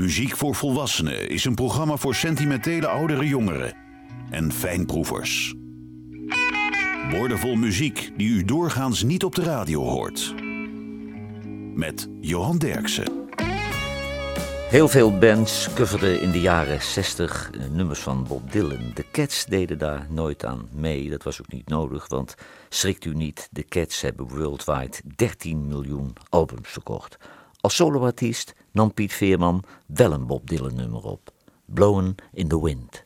Muziek voor Volwassenen is een programma voor sentimentele oudere jongeren en fijnproevers. Woordenvol muziek die u doorgaans niet op de radio hoort. Met Johan Derksen. Heel veel bands coverden in de jaren 60 nummers van Bob Dylan. De Cats deden daar nooit aan mee. Dat was ook niet nodig, want schrikt u niet, de Cats hebben worldwide 13 miljoen albums verkocht. Als soloartiest nam Piet Veerman wel een Bob Dylan nummer op. Blowen in the Wind.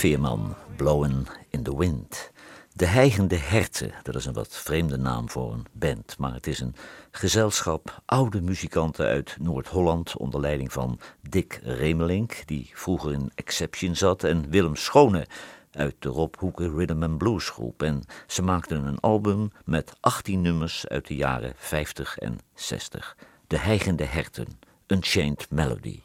Veerman, Blowen in the Wind. De Heigende Herten, dat is een wat vreemde naam voor een band, maar het is een gezelschap oude muzikanten uit Noord-Holland onder leiding van Dick Remelink, die vroeger in Exception zat, en Willem Schone uit de Rob Hoeken Rhythm and Blues groep. En ze maakten een album met 18 nummers uit de jaren 50 en 60. De Heigende Herten, Unchained Melody.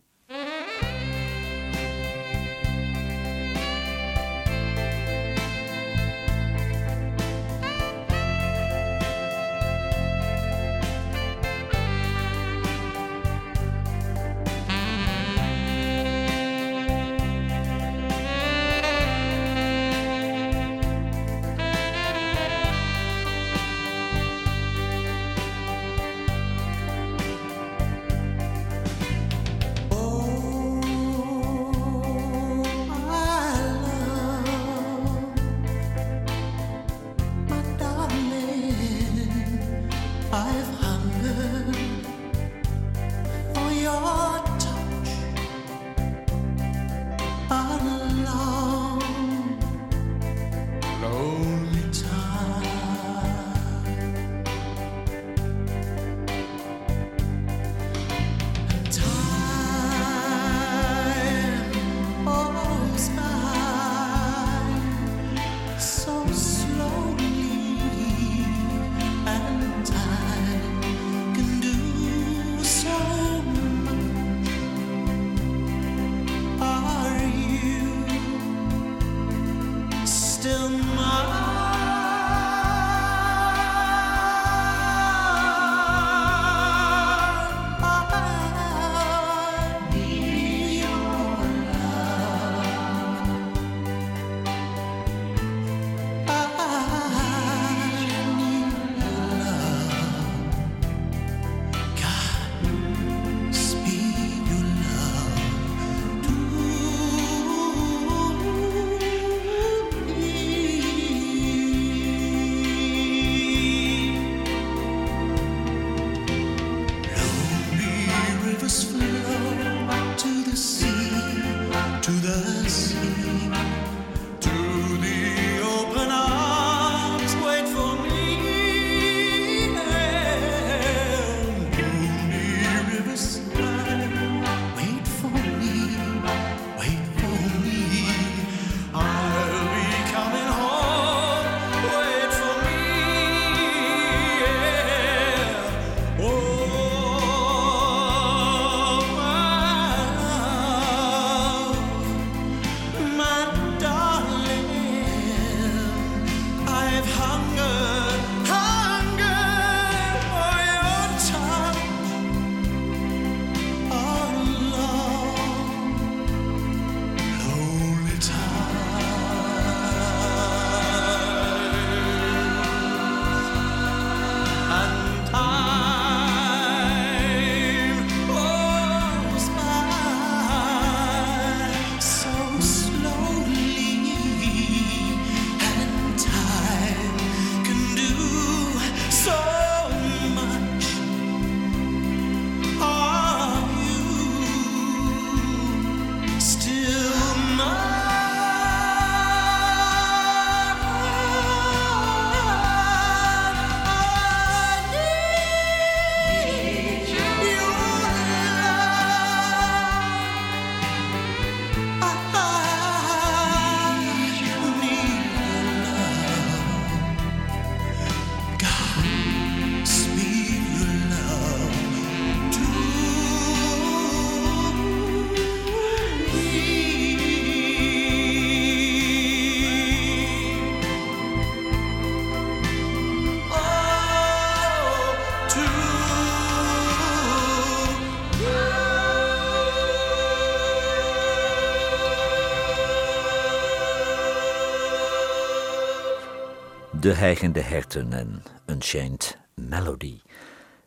De Hijgende Herten en Unchained Melody.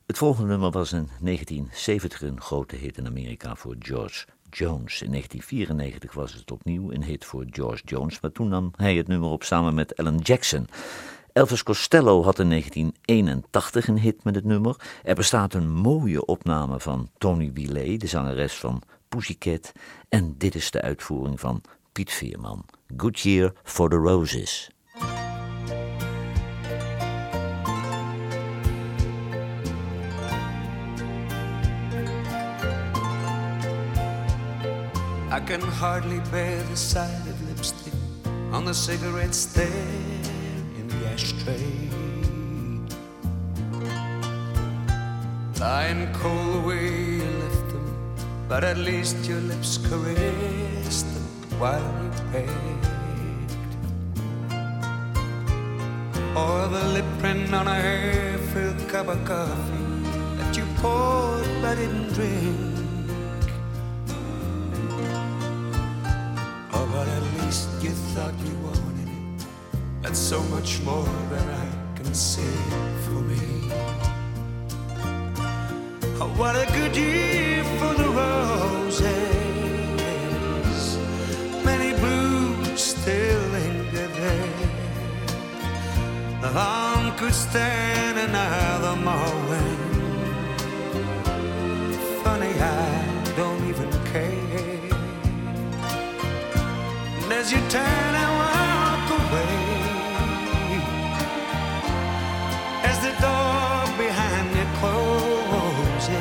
Het volgende nummer was in 1970 een grote hit in Amerika voor George Jones. In 1994 was het opnieuw een hit voor George Jones, maar toen nam hij het nummer op samen met Alan Jackson. Elvis Costello had in 1981 een hit met het nummer. Er bestaat een mooie opname van Tony Willet, de zangeres van Pussycat. En dit is de uitvoering van Piet Veerman. Good Year for the Roses. I can hardly bear the sight of lipstick on the cigarette stand in the ashtray. Lying cold the way you left them, but at least your lips caressed them while you pecked. Or the lip print on a half-filled cup of coffee that you poured but didn't drink. Least you thought you wanted it. That's so much more than I can say for me. Oh, what a good year for the roses. Many blooms still linger there. The lawn could stand another morning. As you turn and walk away, as the door behind you closes,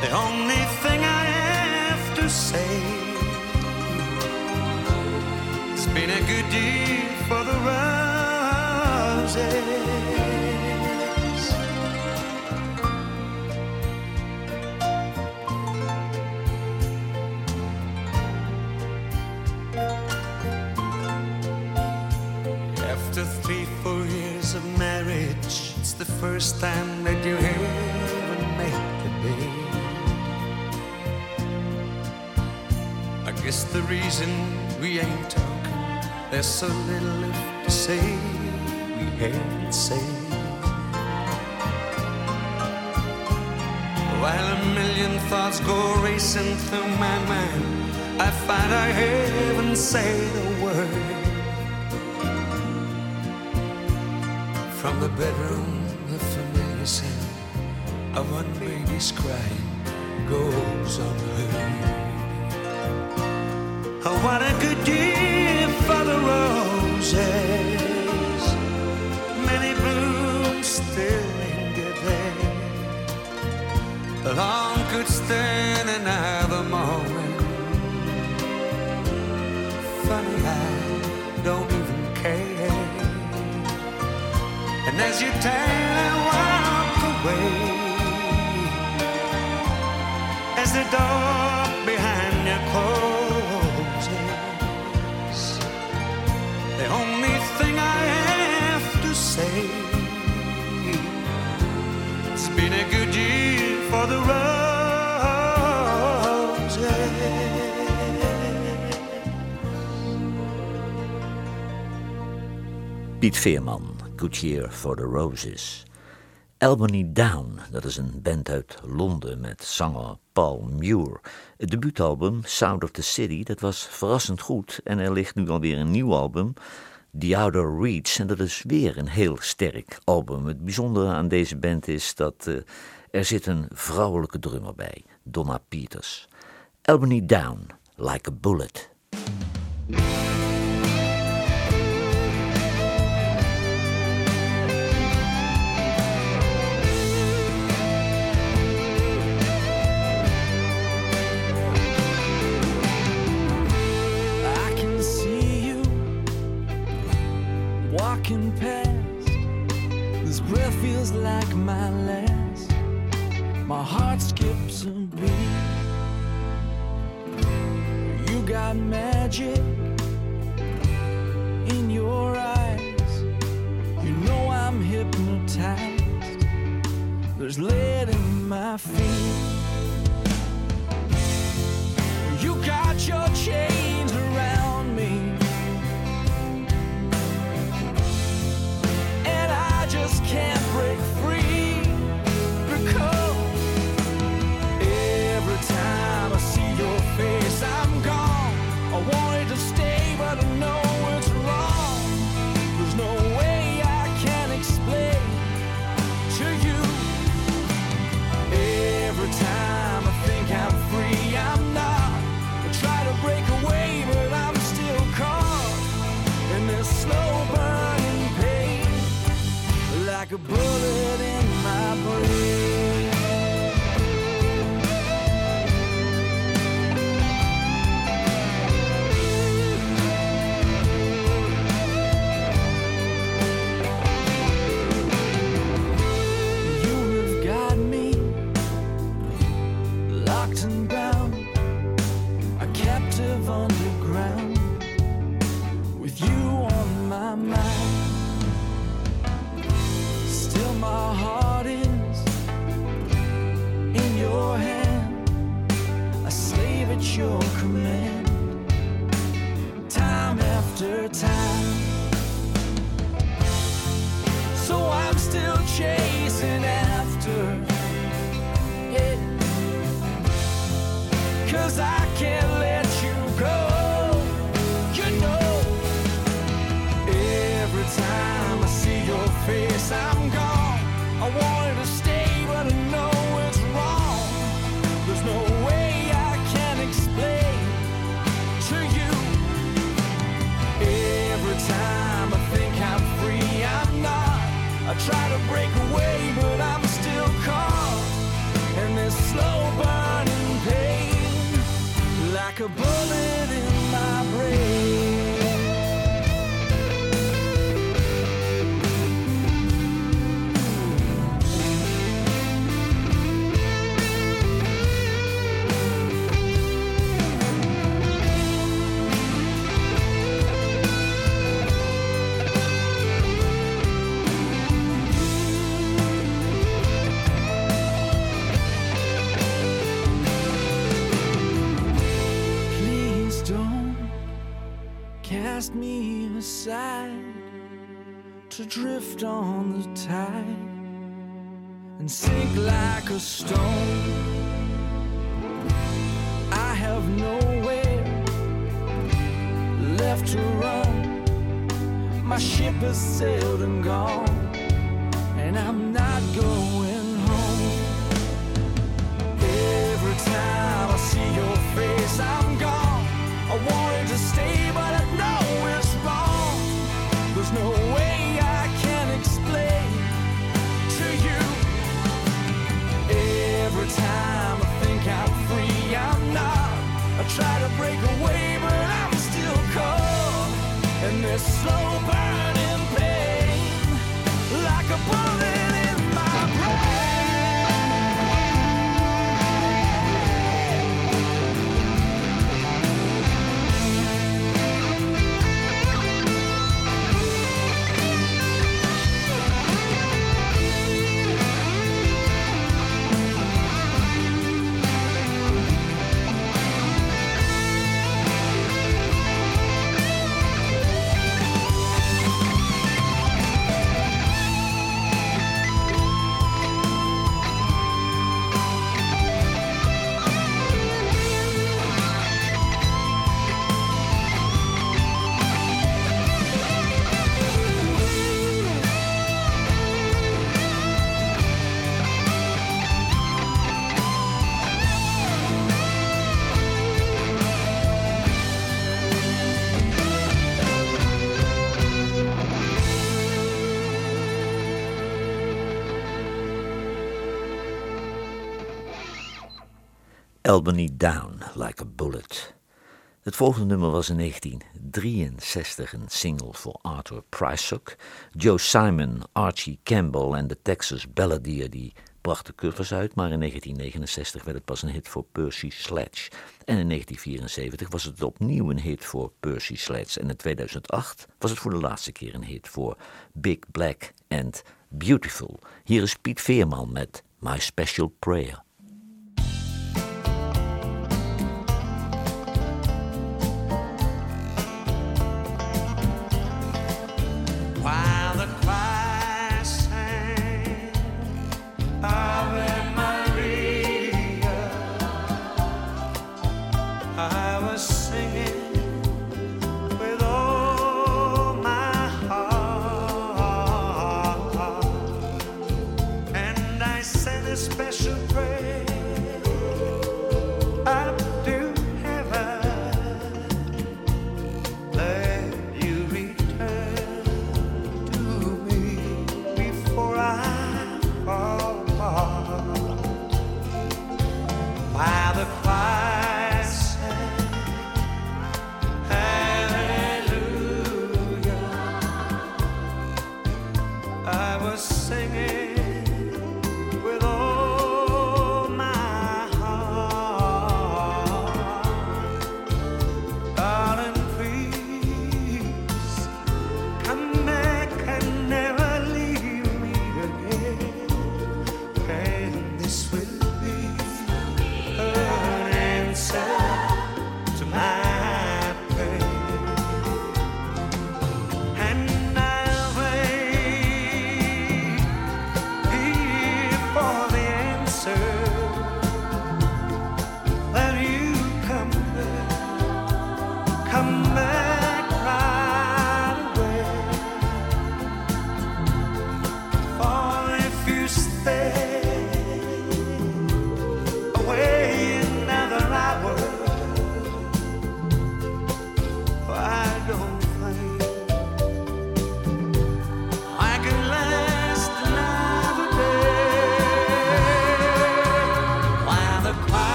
the only thing I have to say it's been a good year there's so little left to say we haven't said. While a million thoughts go racing through my mind, I find I haven't said a word. From the bedroom, the familiar sound of one baby's crying goes unheard. Oh, what a good year roses. Many blooms still linger there. Long could stand another moment. Funny, I don't even care. And as you turn and walk away, as the door been a good year for the roses. Piet Veerman, Good Year for the Roses. Albany Down, dat is een band uit Londen met zanger Paul Muir. Het debuutalbum Sound of the City, dat was verrassend goed en er ligt nu alweer een nieuw album, The Outer Reach, en dat is weer een heel sterk album. Het bijzondere aan deze band is dat eh, er zit een vrouwelijke drummer bij, Donna Peters. Albany Down, Like a Bullet. Walking past. This breath feels like my last. My heart skips a beat. You got magic in your eyes. You know I'm hypnotized. There's lead in my feet. You got your chains Pulling cast me aside to drift on the tide and sink like a stone. I have nowhere left to run. My ship has sailed and gone, and I'm not going home. Every time I see your face, I'm gone. I wanted to stay, but I slow burn. Albany Down, Like a Bullet. Het volgende nummer was in 1963 een single voor Arthur Prysock. Joe Simon, Archie Campbell en de Texas Balladeer die brachten covers uit, maar in 1969 werd het pas een hit voor Percy Sledge. En in 1974 was het opnieuw een hit voor Percy Sledge. En in 2008 was het voor de laatste keer een hit voor Big Black and Beautiful. Hier is Piet Veerman met My Special Prayer.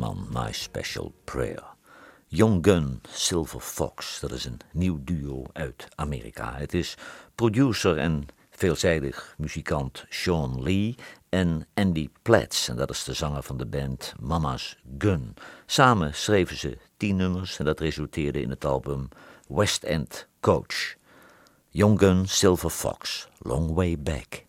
My Special Prayer. Young Gun, Silver Fox, dat is een nieuw duo uit Amerika. Het is producer en veelzijdig muzikant Sean Lee en Andy Platts, en dat is de zanger van de band Mama's Gun. Samen schreven ze tien nummers en dat resulteerde in het album West End Coach. Young Gun, Silver Fox, Long Way Back.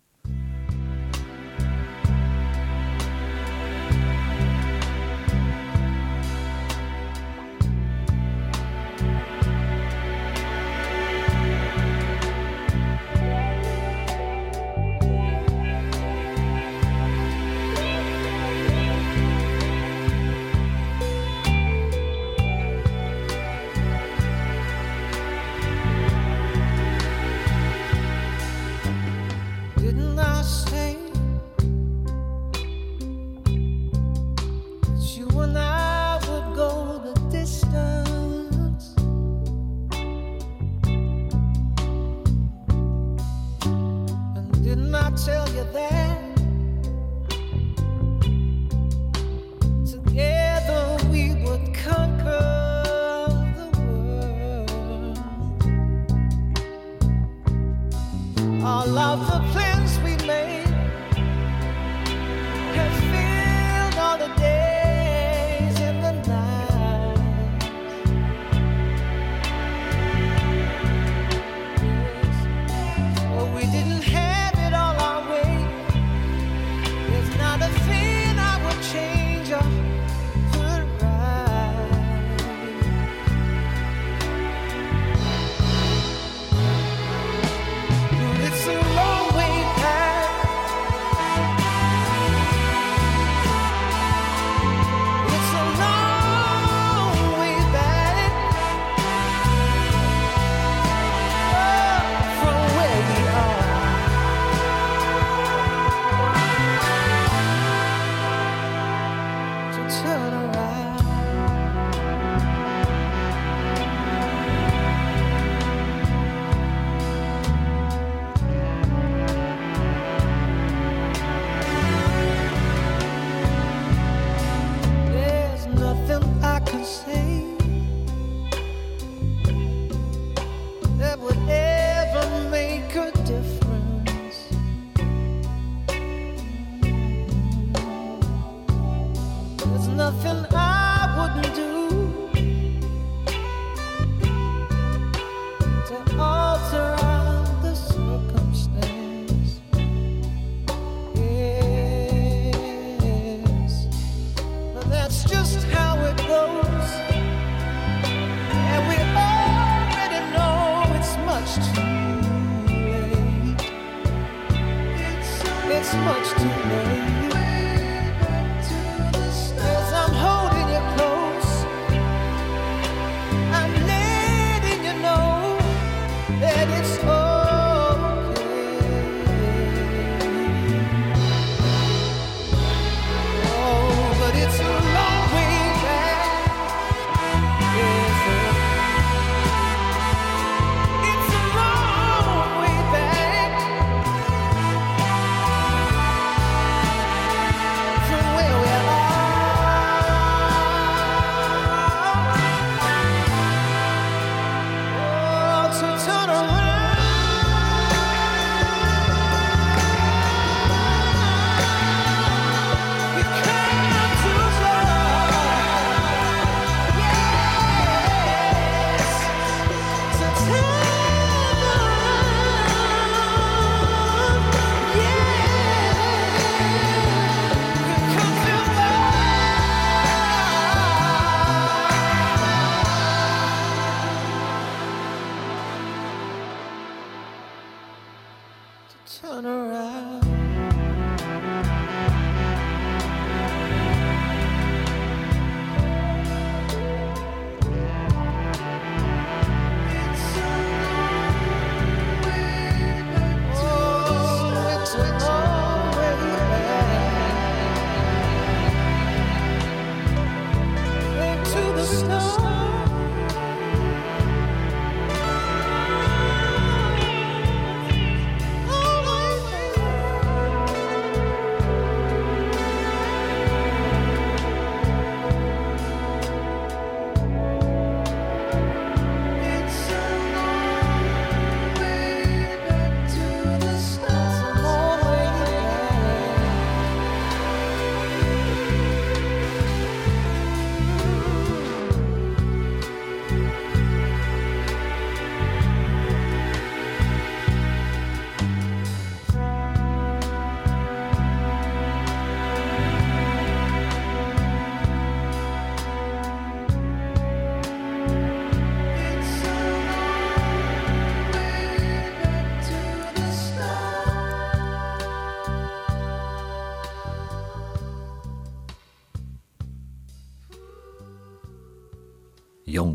to me.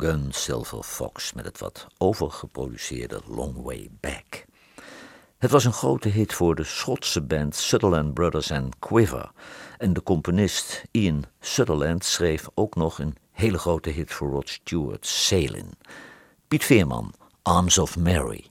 Gun Silver Fox met het wat overgeproduceerde Long Way Back. Het was een grote hit voor de Schotse band Sutherland Brothers and Quiver. En de componist Ian Sutherland schreef ook nog een hele grote hit voor Rod Stewart, Salin. Piet Veerman, Arms of Mary.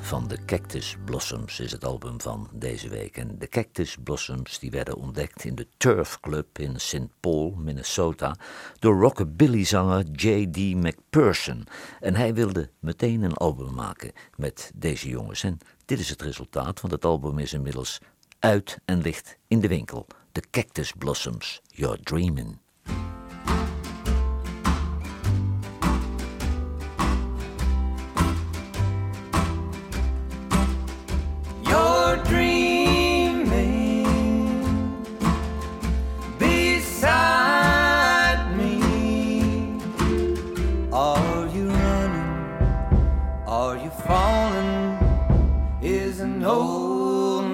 van de Cactus Blossoms is het album van deze week. En de Cactus Blossoms die werden ontdekt in de Turf Club in St. Paul, Minnesota, door rockabilly-zanger J.D. McPherson. En hij wilde meteen een album maken met deze jongens. En dit is het resultaat, want het album is inmiddels uit en ligt in de winkel. The Cactus Blossoms, You're Dreamin'.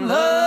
Love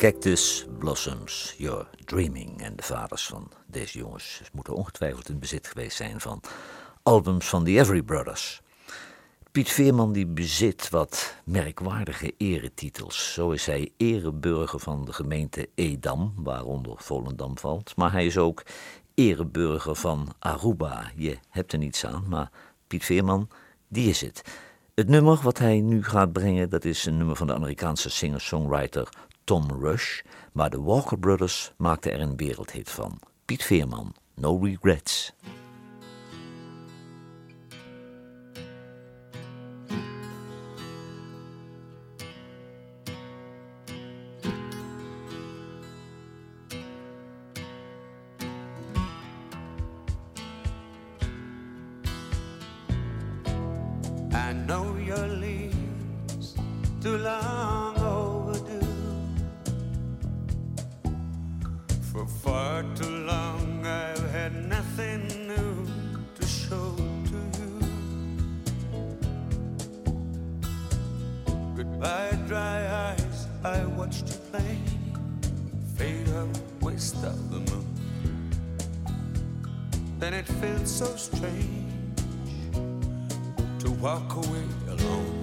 Cactus Blossoms, You're Dreaming. En de vaders van deze jongens moeten ongetwijfeld in bezit geweest zijn van albums van The Every Brothers. Piet Veerman die bezit wat merkwaardige eretitels. Zo is hij ereburger van de gemeente Edam, waaronder Volendam valt. Maar hij is ook ereburger van Aruba. Je hebt er niets aan, maar Piet Veerman, die is het. Het nummer wat hij nu gaat brengen, dat is een nummer van de Amerikaanse singer-songwriter Tom Rush. Maar de Walker Brothers maakten er een wereldhit van. Piet Veerman, No Regrets. Then it felt so strange to walk away alone.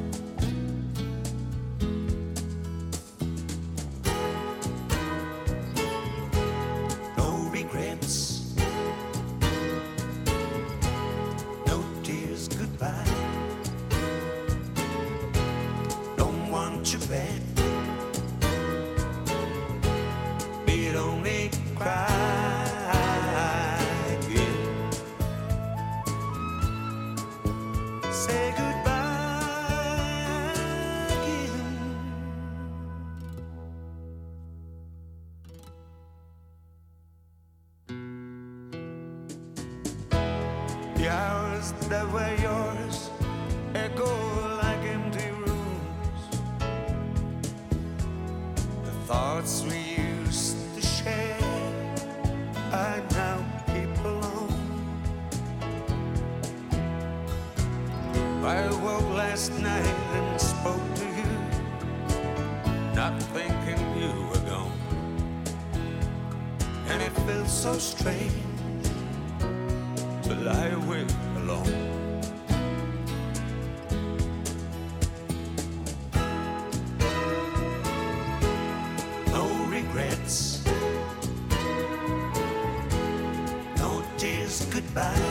Goodbye.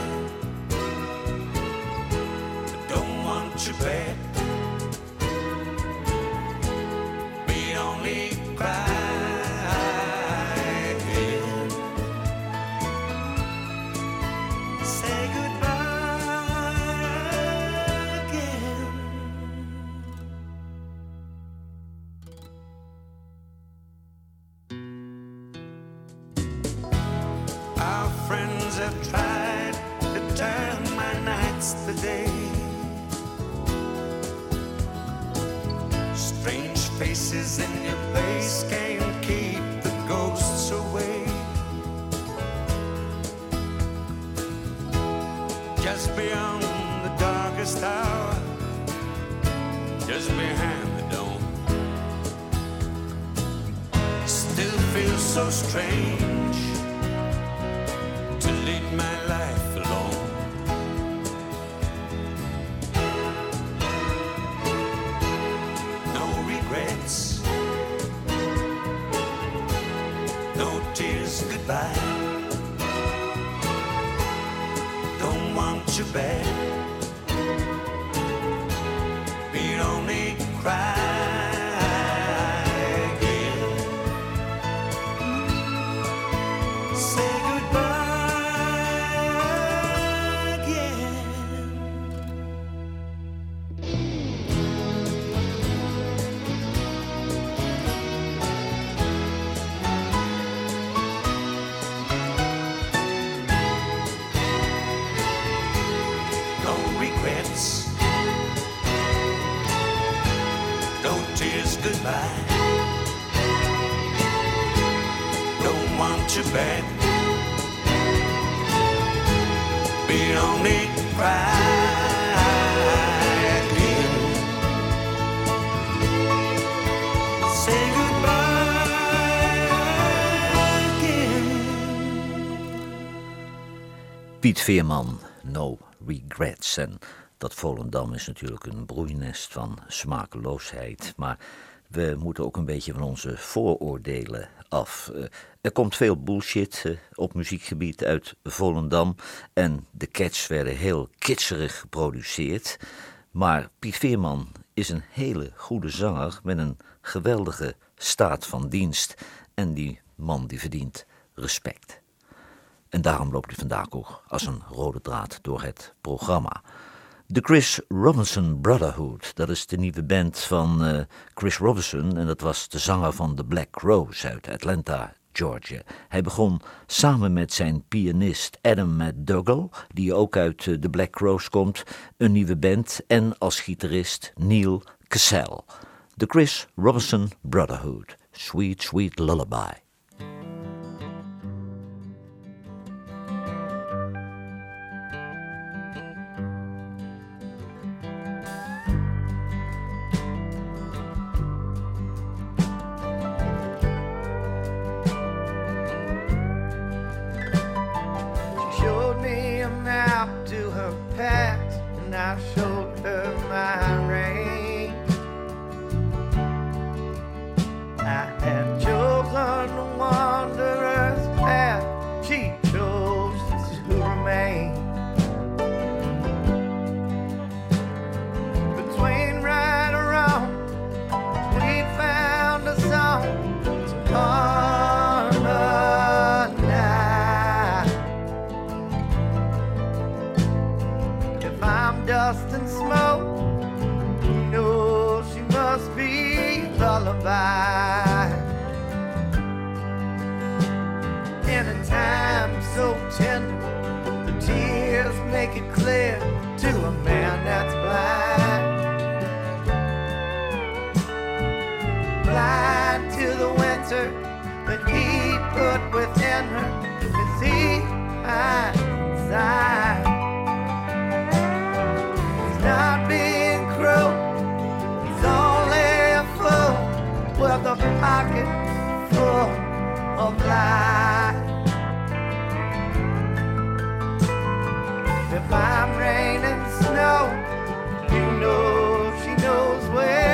Cry Veerman, No Regrets. En dat Volendam is natuurlijk een broeinest van smakeloosheid. Maar we moeten ook een beetje van onze vooroordelen af. Eh, er komt veel bullshit eh, op muziekgebied uit Volendam. En de cats werden heel kitscherig geproduceerd. Maar Piet Veerman is een hele goede zanger met een geweldige staat van dienst. En die man die verdient respect. En daarom loopt hij vandaag ook als een rode draad door het programma. De Chris Robinson Brotherhood, dat is de nieuwe band van eh, Chris Robinson. En dat was de zanger van The Black Rose uit Atlanta, Georgia. Hij begon samen met zijn pianist Adam McDougall, die ook uit eh, The Black Rose komt, een nieuwe band. En als gitarist Neil Cassell. De Chris Robinson Brotherhood, Sweet Sweet Lullaby. tender. The tears make it clear to a man that's blind. Blind to the winter that he put within her. Is he? He's not being cruel. He's only a fool with a pocket full of lies. climb rain and snow. You know she knows where.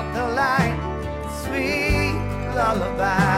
out the light, sweet lullaby.